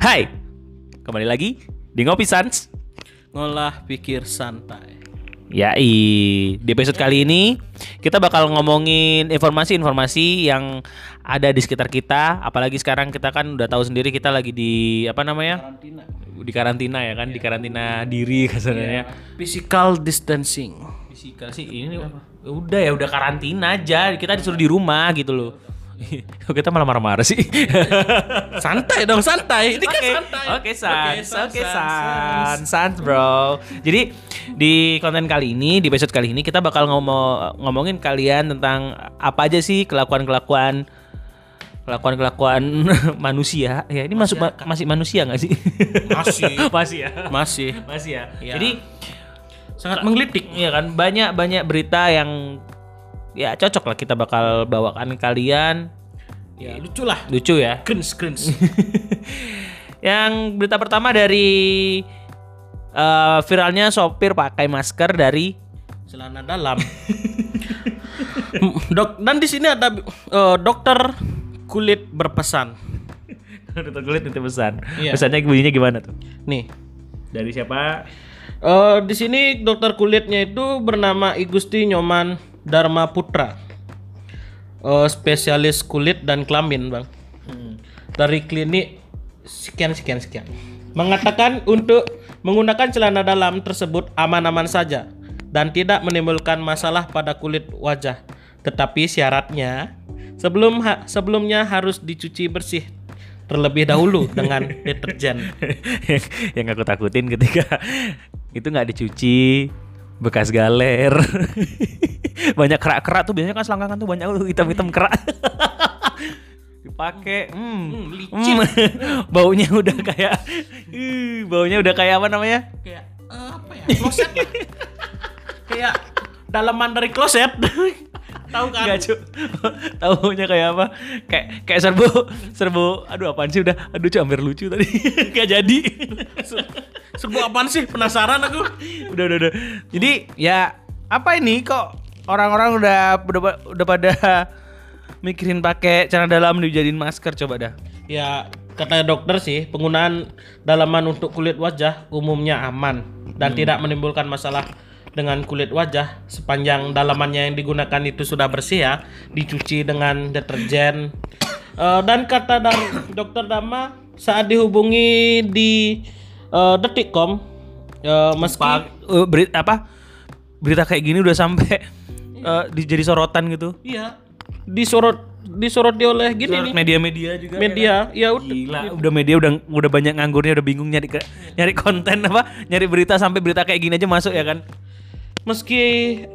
Hai, kembali lagi di Ngopi Sans. Ngolah pikir santai. Ya, di episode kali ini kita bakal ngomongin informasi-informasi yang ada di sekitar kita. Apalagi sekarang kita kan udah tahu sendiri kita lagi di apa namanya? Karantina. Di karantina ya kan, di karantina diri kasarnya. Physical distancing. Fisikal sih ini udah ya udah karantina aja. Kita disuruh di rumah gitu loh. Kok kita malah marah-marah sih? Santai dong, santai. Ini kan Oke, santai. Oke, sans, sans, oke, sans, sans, sans, bro. Jadi di konten kali ini, di episode kali ini kita bakal ngomong ngomongin kalian tentang apa aja sih kelakuan-kelakuan kelakuan-kelakuan manusia. Ya, ini masuk ma- masih manusia nggak sih? Masih. masih ya. Masih. Masih ya. Iya. Jadi Sangat menggelitik. Iya kan banyak banyak berita yang ya cocok lah kita bakal bawakan kalian Ya, lucu lah. lucu ya. Cringe, cringe. Yang berita pertama dari eh, viralnya sopir pakai masker dari Celana dalam. Dok, dan di sini ada eh, dokter kulit berpesan. dokter kulit itu pesan. Iya. Pesannya bunyinya gimana tuh? Nih, Dari siapa? Eh, di sini dokter kulitnya itu bernama Igusti Nyoman Dharma Putra. Eh, spesialis kulit dan kelamin, Bang. Dari klinik sekian sekian sekian. Mengatakan untuk menggunakan celana dalam tersebut aman-aman saja dan tidak menimbulkan masalah pada kulit wajah. Tetapi syaratnya sebelum ha- sebelumnya harus dicuci bersih terlebih dahulu dengan deterjen. yang aku takutin ketika itu nggak dicuci bekas galer. Banyak kerak-kerak tuh biasanya kan selangkangan tuh banyak tuh hitam-hitam kerak. Dipakai hmm, Hmm, licin. hmm. baunya udah kayak ih, baunya udah kayak apa namanya? Kayak eh, apa ya kloset lah. Kayak dalaman dari kloset tahu kan? Enggak cu Taunya kayak apa? Kayak kayak serbu Serbu Aduh apaan sih udah? Aduh cu hampir lucu tadi. Gak jadi. Sebuah apaan sih? Penasaran aku. Udah udah udah. Jadi ya apa ini? Kok orang-orang udah udah udah pada mikirin pakai celana dalam dijadiin masker coba dah. Ya kata dokter sih penggunaan dalaman untuk kulit wajah umumnya aman dan tidak menimbulkan masalah dengan kulit wajah sepanjang dalamannya yang digunakan itu sudah bersih ya dicuci dengan deterjen Eh, dan kata dari dokter Dama saat dihubungi di eh, detikcom eh, meski Pak, eh, beri- apa berita kayak gini udah sampai eh, di- jadi sorotan gitu Iya. Disorot disoroti oleh gini nih. media-media juga Media. Ya udah. Gila, udah media udah udah banyak nganggurnya udah bingung nyari ke- nyari konten apa, nyari berita sampai berita kayak gini aja masuk ya kan. Meski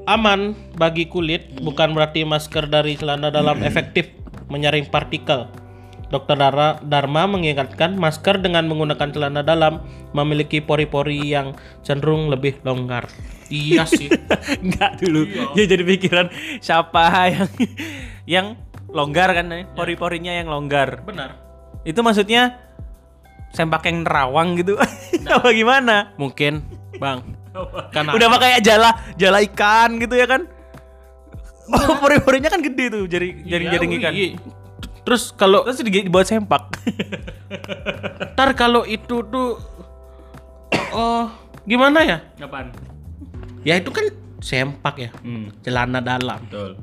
aman bagi kulit, bukan berarti masker dari celana dalam efektif menyaring partikel. Dokter Dara- Dharma mengingatkan masker dengan menggunakan celana dalam memiliki pori-pori yang cenderung lebih longgar. Iya sih. Enggak dulu. Ya jadi pikiran siapa yang yang longgar kan eh? pori-porinya yang longgar. Benar. Itu maksudnya sempak yang nerawang gitu. Apa gimana? Mungkin, Bang. Karena Udah apa kayak jala jala ikan gitu ya kan? Oh, pori-porinya kan gede tuh jari jaring-jaring Iya, ikan. iya. Terus kalau Terus di- dibuat sempak. ntar kalau itu tuh oh gimana ya? Apaan? Ya itu kan sempak ya, Hmm. celana dalam. Betul.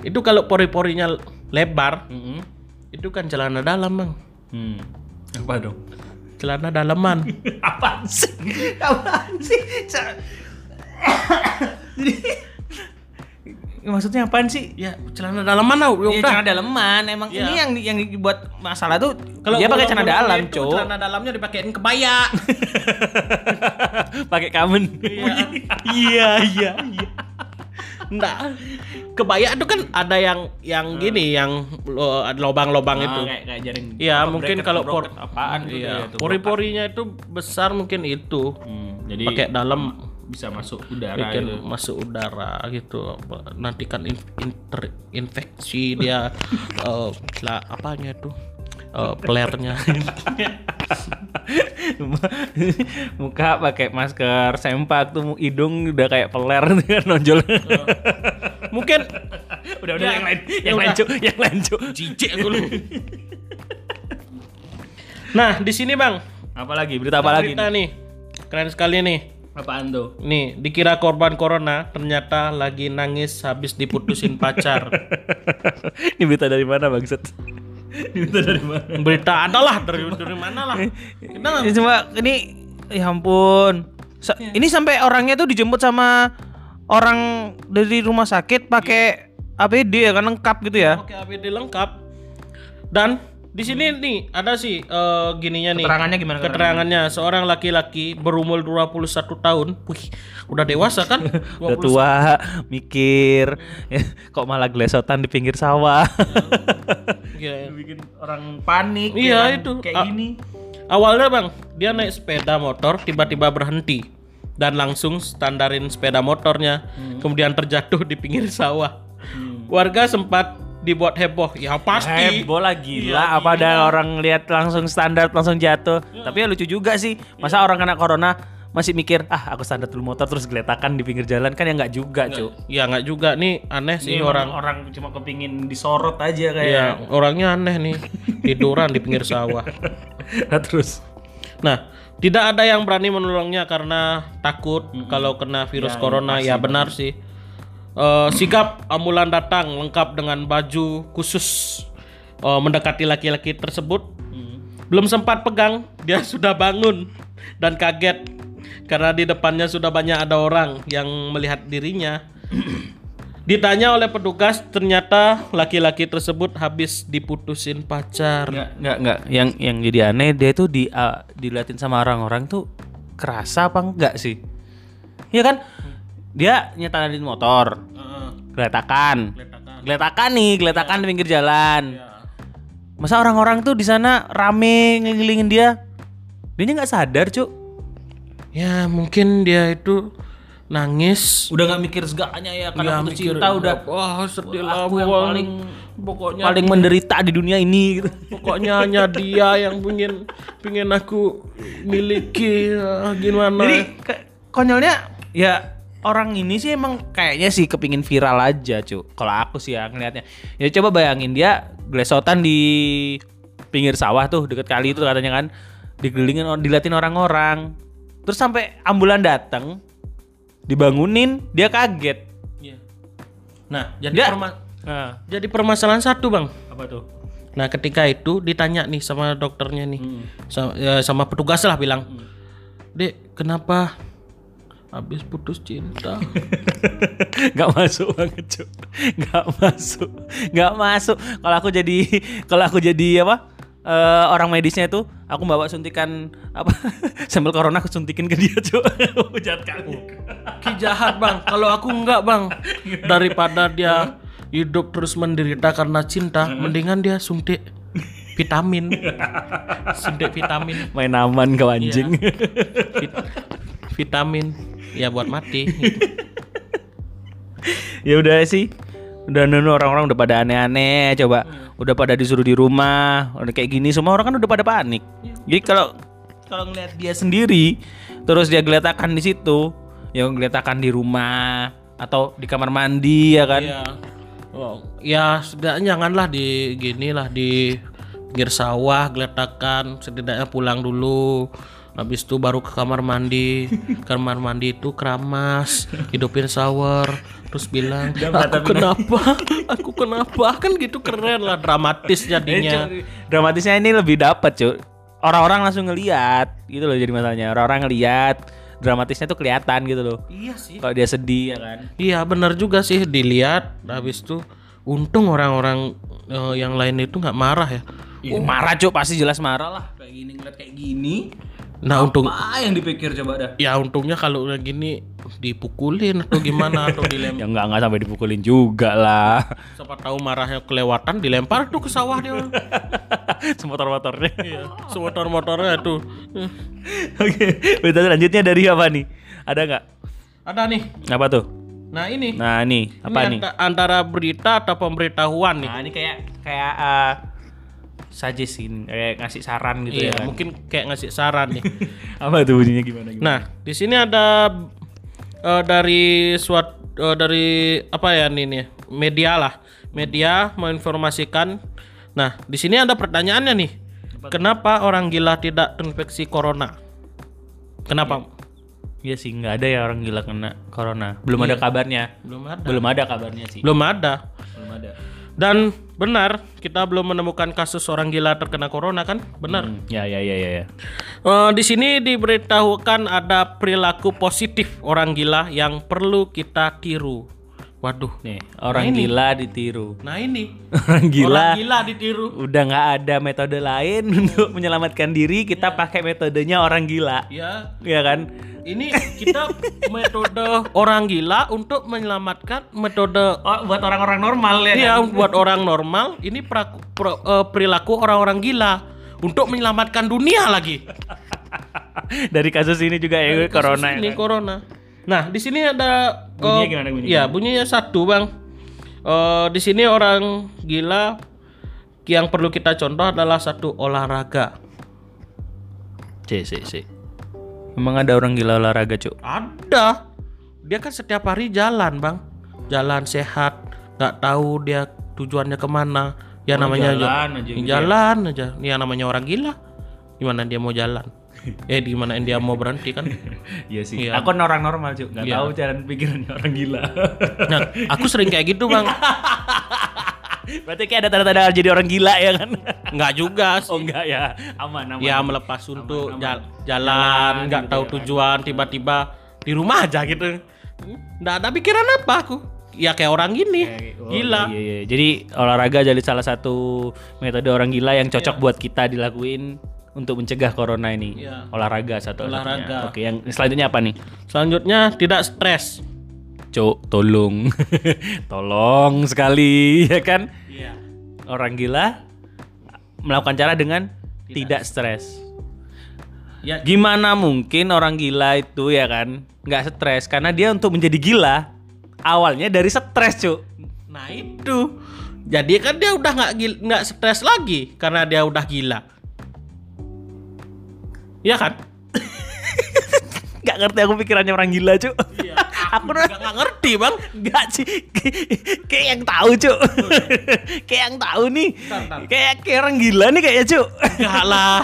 Itu kalau pori-porinya lebar, Mm-mm. itu kan celana dalam, Bang. Hmm. Apa dong? Celana dalaman. Apaan sih? Apaan sih? Jadi maksudnya apaan sih? ya, celana dalaman tau. Ya Ya, celana daleman emang Iya. ini yang yang dibuat masalah tuh Kalau dia pakai celana dalam, itu Cok. Celana dalamnya dipakein kebaya. pakai kamen. Iya. iya, iya, iya. Enggak. Kebaya itu kan ada yang yang gini, yang lo- lobang-lobang itu. Ah, kayak kayak jaring. Iya, mungkin bracket, kalau por apaan tuh iya, tuh, pori-porinya itu besar mungkin itu. Hmm, jadi Pakai dalam bisa masuk udara bikin gitu. masuk udara gitu nanti kan in, inter- infeksi dia eh lah, apanya itu eh, pelernya Muka pakai masker sempak tuh hidung udah kayak peler kan nonjol. mungkin udah udah Ya, yang lain, ya yang lain udah. Cuk. yang lain Cuk. jijik aku lu Nah, di sini Bang, Apa lagi? Berita apa lagi? berita nih. Keren sekali nih. Apaan tuh? Nih, dikira korban corona, ternyata lagi nangis habis diputusin pacar. Ini berita dari mana bangsat? Ini berita dari mana? Berita adalah dari dari mana lah. Kita nggak- Ini cuma ini ya ampun. Sa- Ini sampai orangnya tuh dijemput sama orang dari rumah sakit pakai APD ya kan lengkap gitu ya. Oke, APD lengkap. Dan di sini nih ada sih eh, gininya nih. Keterangannya gimana? Keterangannya seorang laki-laki berumur 21 tahun. Wih, udah dewasa kan? Udah tua, mikir, kok malah glesotan di pinggir sawah. Iya. Bikin orang panik. Iya, itu. Kayak Ah. gini. Awalnya bang, dia naik sepeda motor tiba-tiba berhenti dan langsung standarin sepeda motornya, Hmm. kemudian terjatuh di pinggir sawah. Warga sempat dibuat heboh, ya pasti. Heboh lah gila. Iya, Apa ada orang lihat langsung standar langsung jatuh. Tapi ya lucu juga sih. Masa orang kena corona masih mikir, ah aku standar dulu motor terus geletakan di pinggir jalan kan ya nggak juga, Cuk. Ya nggak juga nih aneh sih Ini orang. orang cuma kepingin disorot aja kayak. Iya, orangnya aneh nih, tiduran di pinggir sawah. Nah, terus Nah, tidak ada yang berani menolongnya karena takut kalau kena virus corona. Ya, benar sih. Eh, sigap ambulan datang lengkap dengan baju khusus eh, mendekati laki-laki tersebut. Belum sempat pegang, dia sudah bangun dan kaget karena di depannya sudah banyak ada orang yang melihat dirinya. Ditanya oleh petugas, ternyata laki-laki tersebut habis diputusin pacar. Enggak, enggak, enggak. Yang yang jadi aneh dia tuh di uh, diliatin sama orang-orang tuh kerasa apa enggak sih? Iya kan? Dia nyetanin motor, geletakan. Geletakan. Nih, geletakan di pinggir jalan. Masa orang-orang tuh di sana rame ngelilingin dia? Dia nggak sadar, Cuk. Ya mungkin dia itu nangis. Udah nggak mikir segalanya ya karena Nggak putus mikir, cinta udah. Wah sedih lah aku yang paling pokoknya paling menderita di dunia ini gitu. pokoknya hanya dia yang pingin pingin aku miliki. Ah, gimana? Jadi ke- konyolnya ya orang ini sih emang kayaknya sih kepingin viral aja cu. Kalau aku sih ya ngelihatnya. Ya coba bayangin dia glesotan di pinggir sawah tuh deket kali itu katanya kan digelilingin diliatin orang-orang. Terus sampai ambulan datang dibangunin dia kaget. Iya. nah jadi Dia- perma- jadi permasalahan satu bang apa tuh? nah ketika itu ditanya nih sama dokternya nih Hmm. sama, ya, sama petugas lah bilang dek kenapa habis putus cinta. Gak masuk banget cu Gak masuk. Gak masuk. Kalau aku jadi Kalau aku jadi apa eh, Orang medisnya itu Aku bawa suntikan Apa Sambil corona aku suntikin ke dia cu Jahat kali Ki jahat bang, kalau aku enggak bang. Daripada dia hidup terus menderita karena cinta, mendingan dia suntik vitamin. suntik vitamin, Main aman kau anjing. Vit- vitamin. Ya buat mati. Ya udah sih. Udah nunu orang-orang udah pada aneh-aneh Coba. Udah pada disuruh di rumah Udah kayak gini Semua orang kan udah pada panik. Jadi kalau kalau ngeliat dia sendiri Terus dia geletakan di situ Ya geletakan di rumah Atau di kamar mandi ya kan? Ya, oh, ya setidaknya janganlah di gini lah di pinggir sawah geletakan. Setidaknya pulang dulu. Habis itu baru ke kamar mandi. kamar mandi itu keramas, hidupin shower, terus bilang, "Aku kenapa? Aku kenapa?" Kan gitu keren lah, dramatis jadinya. Eh, Dramatisnya ini lebih dapat cuy Orang-orang langsung ngeliat Gitu loh jadi masalahnya Orang-orang ngeliat Dramatisnya tuh kelihatan gitu loh Iya sih. Kalau dia sedih ya kan Iya, benar juga sih dilihat habis itu untung orang-orang eh, yang lain itu nggak marah ya. Oh, marah cuy pasti jelas marah lah. Kayak gini ngeliat kayak gini. Nah, untung Apa yang dipikir coba dah ya untungnya kalau udah gini dipukulin atau gimana atau dilempar Ya enggak enggak sampai dipukulin juga lah. Siapa tahu marahnya kelewatan dilempar tuh ke sawah dia Semotor-motornya iya motor-motornya tuh. Oke Berita selanjutnya dari apa nih? Ada nggak? ada nih. Apa tuh? nah ini. Nah nih Apa ini nih? anta- antara berita atau pemberitahuan nih. Nah ini kayak Kayak uh, Suggestin Kayak ngasih saran gitu iya ya kan mungkin kayak ngasih saran nih Apa tuh bunyinya gimana, gimana? Nah, di sini ada eh, dari suat eh, dari apa ya ini nih media lah, media menginformasikan. Nah, di sini ada pertanyaannya nih. kenapa orang gila tidak terinfeksi corona? Kenapa? Iya sih, nggak ada ya orang gila kena corona. Belum ada kabarnya. Belum ada. Belum ada kabarnya sih. Belum ada. Belum ada. Dan benar, kita belum menemukan kasus orang gila terkena corona kan? Benar. Hmm, ya ya ya ya. ya. Eh, di sini diberitahukan ada perilaku positif orang gila yang perlu kita tiru. Waduh. Nih, orang gila ditiru. Nah ini Orang gila orang gila ditiru. udah nggak ada metode lain untuk menyelamatkan diri, kita pakai metodenya orang gila. Ya, Iya kan? ini kita metode orang gila untuk menyelamatkan metode Oh, buat orang-orang normal ya. Iya, buat orang normal ini peraku- pro- eh, perilaku orang-orang gila untuk menyelamatkan dunia lagi. Dari kasus ini juga ya corona. Ini ya kan? corona. Nah, di sini ada Bunyinya eh, gimana bunyinya? Ya, bunyinya satu, Bang. Eh, di sini orang gila yang perlu kita contoh adalah satu olahraga. Cek, cek, cek. Emang ada orang gila olahraga, Cuk? Ada. Dia kan setiap hari jalan, Bang. Jalan sehat, nggak tahu dia tujuannya ke mana. Ya namanya Oh, jalan aja gitu ya? jalan aja. Ya namanya orang gila. Gimana dia mau jalan? Eh di mana dia mau berhenti kan? Iya sih. Iya. Aku orang normal, Cuk. Nggak Iya. tahu cara pikirannya orang gila. Nah, aku sering kayak gitu, Bang. Berarti kayak ada tanda-tanda jadi orang gila ya kan? Nggak juga sih. Oh enggak ya. Aman, aman. Ya melepas untuk aman. jal- jalan, nggak gitu tahu ya. tujuan, tiba-tiba di rumah aja gitu. Nggak ada pikiran apa aku. Ya kayak orang gini, Oh, gila. Iya, iya. Jadi olahraga jadi salah satu metode orang gila yang cocok buat kita dilakuin untuk mencegah corona ini. Iya. Olahraga satu Olahraga. Oke, yang selanjutnya apa nih? Selanjutnya tidak stres. Cuk, tolong. tolong sekali, ya kan? Iya. Orang gila melakukan cara dengan tidak, stres. Ya, Gimana mungkin orang gila itu ya kan nggak stres karena dia untuk menjadi gila awalnya dari stres, Cuk. Nah itu, jadi kan dia udah nggak nggak stres lagi karena dia udah gila. Iya kan? Gak ngerti aku pikirannya orang gila, Cuk. Iya. aku Nggak nggak ngerti bang. Enggak sih, kayak yang tahu cuk, kayak yang tahu nih, kayak kayak orang gila nih kayaknya cuk. Enggak lah.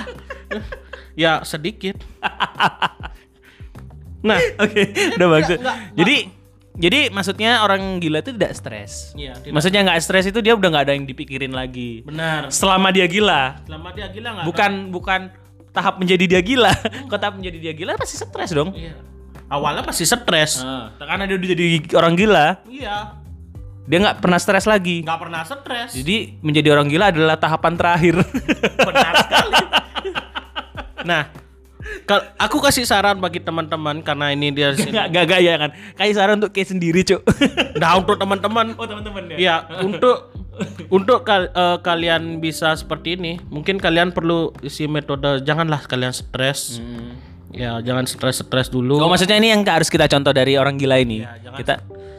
ya sedikit. Nah, Oke, udah bagus. Jadi, jadi maksudnya orang gila itu tidak stres. Iya, tidak. Maksudnya nggak stres itu dia udah nggak ada yang dipikirin lagi. benar. Selama dia gila, Selama dia gila nggak? bukan bukan tahap menjadi dia gila. Kalau tahap menjadi dia gila pasti stres dong. Iya. Awalnya pasti stres. Nah, karena dia udah jadi orang gila, Iya. dia nggak pernah stres lagi. Nggak pernah stres. Jadi menjadi orang gila adalah tahapan terakhir. Benar sekali. nah, aku kasih saran bagi teman-teman karena ini dia Gak, gak, gak ya kan. Kayak saran untuk kayak sendiri, Cuk. Nah, untuk teman-teman Oh, teman-teman Ya, untuk untuk kal- eh, kalian bisa seperti ini, mungkin kalian perlu isi metode janganlah kalian stres. Ya, jangan stres-stres dulu. Oh, maksudnya ini yang harus kita contoh dari orang gila ini. Ya, jangan- kita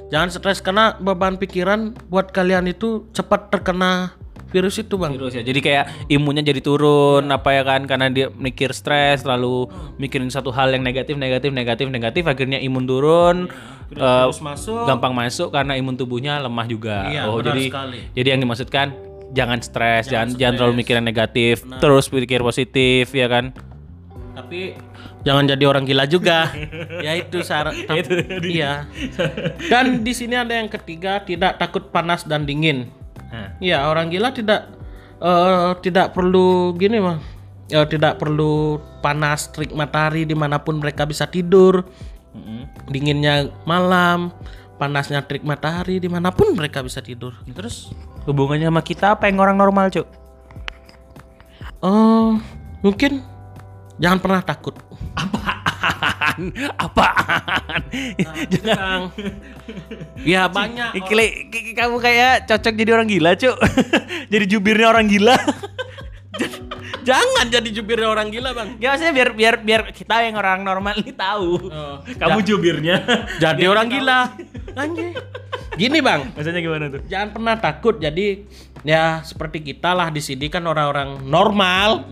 Jangan stres karena beban pikiran buat kalian itu cepat terkena virus itu, Bang. virus ya. Jadi kayak imunnya jadi turun apa ya kan karena dia mikir stres lalu mikirin satu hal yang negatif negatif negatif negatif akhirnya imun turun eh, Virus masuk. gampang masuk karena imun tubuhnya lemah juga. Iya, oh, jadi sekali. jadi yang dimaksudkan jangan stres, jangan jangan terlalu mikirin negatif, terus pikir positif ya kan. Tapi jangan jadi orang gila juga. ya itu syarat. iya. Dan di sini ada yang ketiga, tidak takut panas dan dingin. Nah, Iya, orang gila tidak eh, tidak perlu gini mah. Ya, tidak perlu panas terik matahari di mana pun mereka bisa tidur. Dinginnya malam, panasnya terik matahari di mana pun mereka bisa tidur. terus hubungannya sama kita apa yang orang normal, Cuk? Oh, mungkin jangan pernah takut. Apaan? Apaan? Jangan. Ya banyak. Kamu kayak cocok jadi orang gila, Cuk. jadi jubirnya orang gila. Jangan jadi jubirnya orang gila, Bang. Ya maksudnya biar biar biar kita yang orang normal ini tahu. Oh. Kamu jubirnya. Jadi orang gila. Anjir. Gini, Bang. Maksudnya gimana tuh? Jangan pernah takut. Jadi ya seperti kita lah di sini kan orang-orang normal.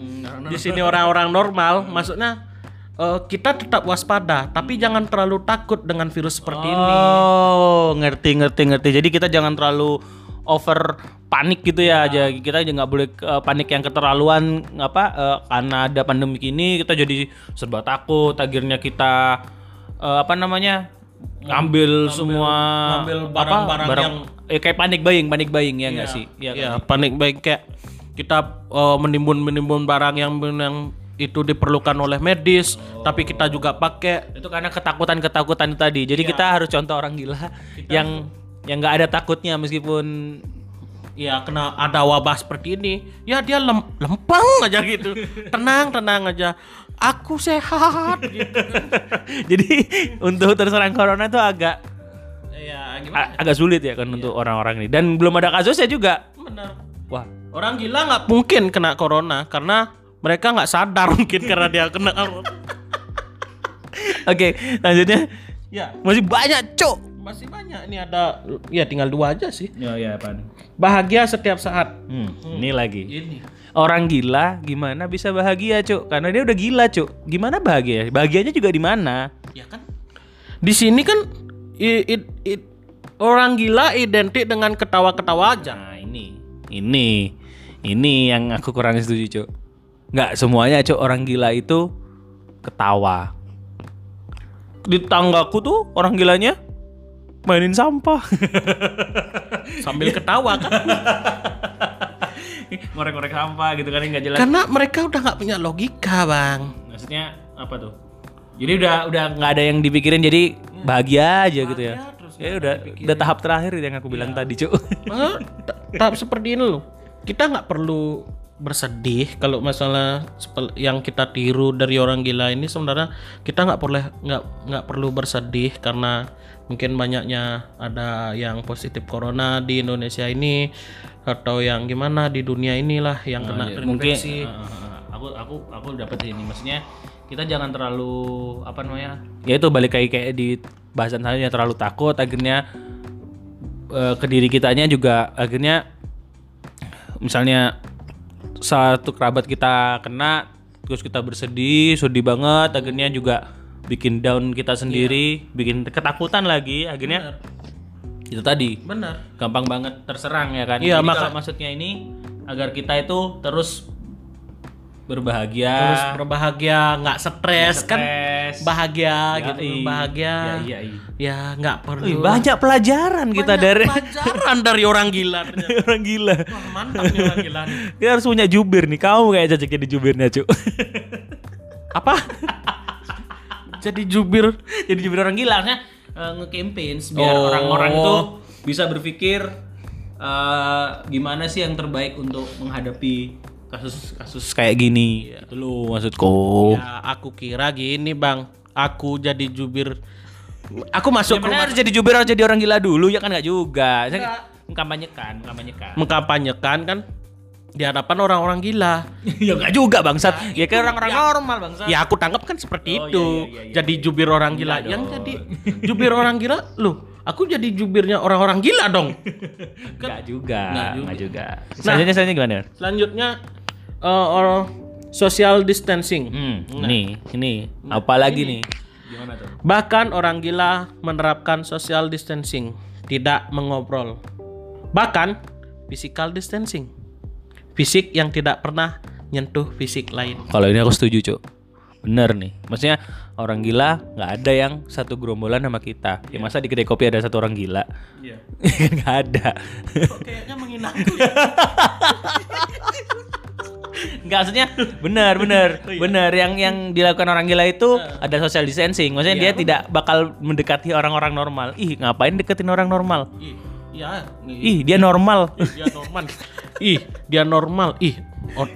Di sini orang-orang normal. Maksudnya eh, kita tetap waspada, tapi jangan terlalu takut dengan virus seperti ini. Oh, ngerti ngerti ngerti. Jadi kita jangan terlalu over panik gitu ya aja. Kita aja nggak boleh eh, panik yang keterlaluan apa eh, karena ada pandemi ini kita jadi serba takut. Akhirnya kita eh, apa namanya ngambil, semua ngambil apa, barang-barang barang yang- eh, kayak panik buying panik buying ya nggak sih? Ya, ya panik baik kayak kita eh, menimbun menimbun barang yang yang itu diperlukan oleh medis tapi kita juga pakai. Itu karena ketakutan ketakutan itu tadi. Jadi kita harus contoh orang gila yang yang nggak ada takutnya meskipun ya kena ada wabah seperti ini ya dia lem- lempeng aja gitu. Tenang tenang aja. Aku sehat gitu. Jadi untuk terserang corona itu agak ya agak sulit ya kan untuk orang-orang ini. Dan belum ada kasusnya juga. Benar. Wah. Orang gila nggak mungkin kena corona karena mereka nggak sadar mungkin karena dia kena oke lanjutnya. Ya. Masih banyak cok masih banyak. Ini ada ya tinggal dua aja sih. Ya ya apa bahagia setiap saat. Hmm, ini lagi. Ini. Orang gila gimana bisa bahagia cok karena dia udah gila cok gimana bahagia? Bahagianya juga di mana? Ya kan? Di sini kan i- i- i- orang gila identik dengan ketawa-ketawa aja. Nah ini, ini, ini yang aku kurang setuju cok. Nggak semuanya cok orang gila itu ketawa. Di tanggaku tuh orang gilanya mainin sampah. sambil ketawa kan Ngorek-ngorek sampah gitu kan nggak jelas. karena mereka udah nggak punya logika bang Maksudnya apa tuh? Jadi udah udah nggak ada yang dipikirin jadi bahagia aja gitu ya. terus Ya udah udah tahap terakhir yang aku bilang tadi cok. Maksudnya, ta- tahap seperti ini loh kita nggak perlu bersedih kalau masalah yang kita tiru dari orang gila ini sebenarnya kita nggak boleh nggak nggak perlu bersedih karena mungkin banyaknya ada yang positif corona di Indonesia ini atau yang gimana di dunia inilah yang kena mungkin terinfeksi. uh, uh, uh, aku aku aku dapat ini. Maksudnya kita jangan terlalu apa namanya ya itu balik kayak kayak di bahasan tadi terlalu takut akhirnya eh, ke diri kitanya juga akhirnya misalnya satu kerabat kita kena terus kita bersedih sedih banget akhirnya juga bikin down kita sendiri bikin ketakutan lagi akhirnya itu tadi Benar. gampang banget terserang ya kan. Iya, maka- maksudnya ini agar kita itu terus berbahagia, Terus berbahagia, nggak stres kan? Bahagia Ya, gitu, iya. bahagia. Ya, iya, iya. Ya nggak perlu. Wih, banyak pelajaran kita Banyak dari pelajaran dari orang gila ternyata. orang gila. Wah, mantap nih orang gila nih. Kita harus punya jubir nih. Kamu kayak cocok jadi jubirnya, Cuk. Apa? Jadi jubir jadi jubir orang gila harusnya eh, nge-campaign biar Oh. orang-orang itu bisa berpikir eh, gimana sih yang terbaik untuk menghadapi kasus-kasus kayak gini. Itu loh maksudku. Ya, aku kira gini, Bang. Aku jadi jubir. Aku masuk rumah harus jadi jubir harus jadi orang gila dulu ya kan nggak juga. Saya mengkampanyekan, mengkampanyekan. mengkampanyekan kan di hadapan orang-orang gila. ya nggak juga bangsat. ya kayak orang-orang normal bangsat. Ya aku tangkap kan seperti Oh, itu. iya, iya, iya, jadi jubir orang gila. Enggak Yang jadi jubir orang gila, loh, aku jadi jubirnya orang-orang gila dong. Nggak juga, Nggak nggak juga. Nah. Selanjutnya selanjutnya gimana? Selanjutnya eh, orang social distancing. Hmm, ini, ini, apa lagi nih? Gimana tuh? Bahkan orang gila menerapkan social distancing, tidak mengobrol. Bahkan physical distancing. Fisik yang tidak pernah nyentuh fisik lain. Kalau ini aku setuju, Cuk. Bener nih. Maksudnya orang gila nggak ada yang satu gerombolan sama kita. Ya masa di kedai kopi ada satu orang gila? Iya. nggak ada. Kayaknya menghina aku ya. Enggak maksudnya benar benar benar yang yang dilakukan orang gila itu ada social distancing. Maksudnya dia tidak bakal mendekati orang-orang normal. Ih, ngapain deketin orang normal? Ih, ya, nih, Ih, dia normal. dia normal. Ih, dia normal. Ih, oh,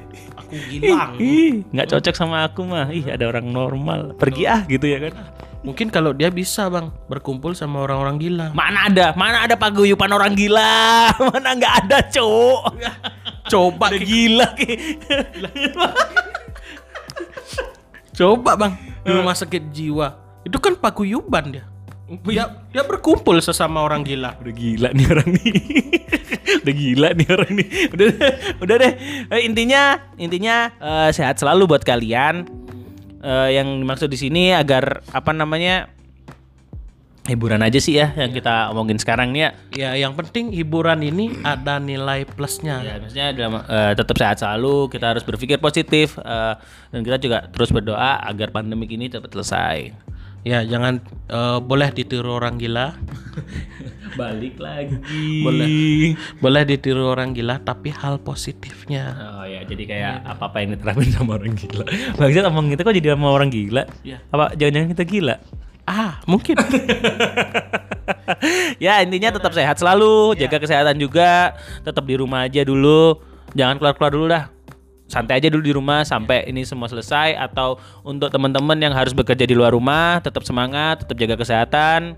aku gilang. Ih, nggak cocok sama aku mah. Ih, ada orang normal. Pergi ah gitu ya kan. Mungkin kalau dia bisa, Bang, berkumpul sama orang-orang gila. Mana ada? Mana ada paguyupan orang gila? Mana nggak ada, Cuk? Coba Udah gila Ki. Coba, Bang, di rumah sakit jiwa. Itu kan paguyuban dia. Dia dia berkumpul sesama orang gila. Udah gila nih orang nih. udah gila nih orang nih. Udah udah deh. Eh, intinya intinya eh, sehat selalu buat kalian. Eh, yang dimaksud di sini agar apa namanya? hiburan aja sih ya yang kita omongin sekarang nih ya. Ya, yang penting hiburan ini ada nilai plusnya. Ya, maksudnya dalam eh, tetap sehat selalu, kita harus berpikir positif eh, dan kita juga terus berdoa agar pandemi ini cepat selesai. Ya, jangan eh, boleh ditiru orang gila. Balik lagi. Boleh. Boleh ditiru orang gila tapi hal positifnya. Oh ya, jadi kayak apa-apa yang diterapin sama orang gila. Bangsat omong gitu kok jadi sama orang gila? Iya. Apa jangan-jangan kita gila? Ah, mungkin. ya intinya tetap sehat selalu, jaga kesehatan juga, tetap di rumah aja dulu, jangan keluar-keluar dulu dah. Santai aja dulu di rumah sampai ini semua selesai atau untuk teman-teman yang harus bekerja di luar rumah, tetap semangat, tetap jaga kesehatan.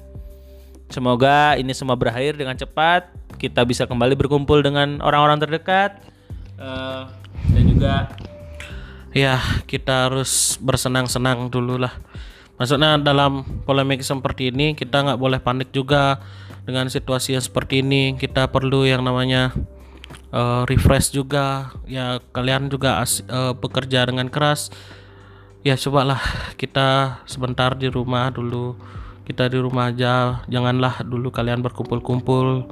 Semoga ini semua berakhir dengan cepat, kita bisa kembali berkumpul dengan orang-orang terdekat. Eh, dan juga ya, kita harus bersenang-senang dulu lah. Maksudnya dalam polemik seperti ini kita nggak boleh panik juga dengan situasi yang seperti ini. Kita perlu yang namanya eh, refresh juga. Ya kalian juga as- eh, bekerja dengan keras. Ya cobalah kita sebentar di rumah dulu. Kita di rumah aja. Janganlah dulu kalian berkumpul-kumpul.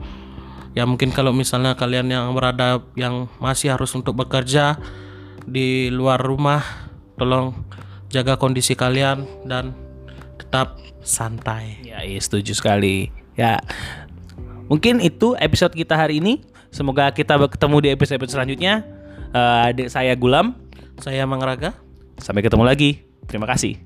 Ya mungkin kalau misalnya kalian yang berada yang masih harus untuk bekerja di luar rumah, tolong jaga kondisi kalian dan tetap santai. Ya, iya setuju sekali. Ya, mungkin itu episode kita hari ini. Semoga kita bertemu di episode selanjutnya. Adik saya Gulam. Saya Mang Raga. Sampai ketemu lagi. Terima kasih.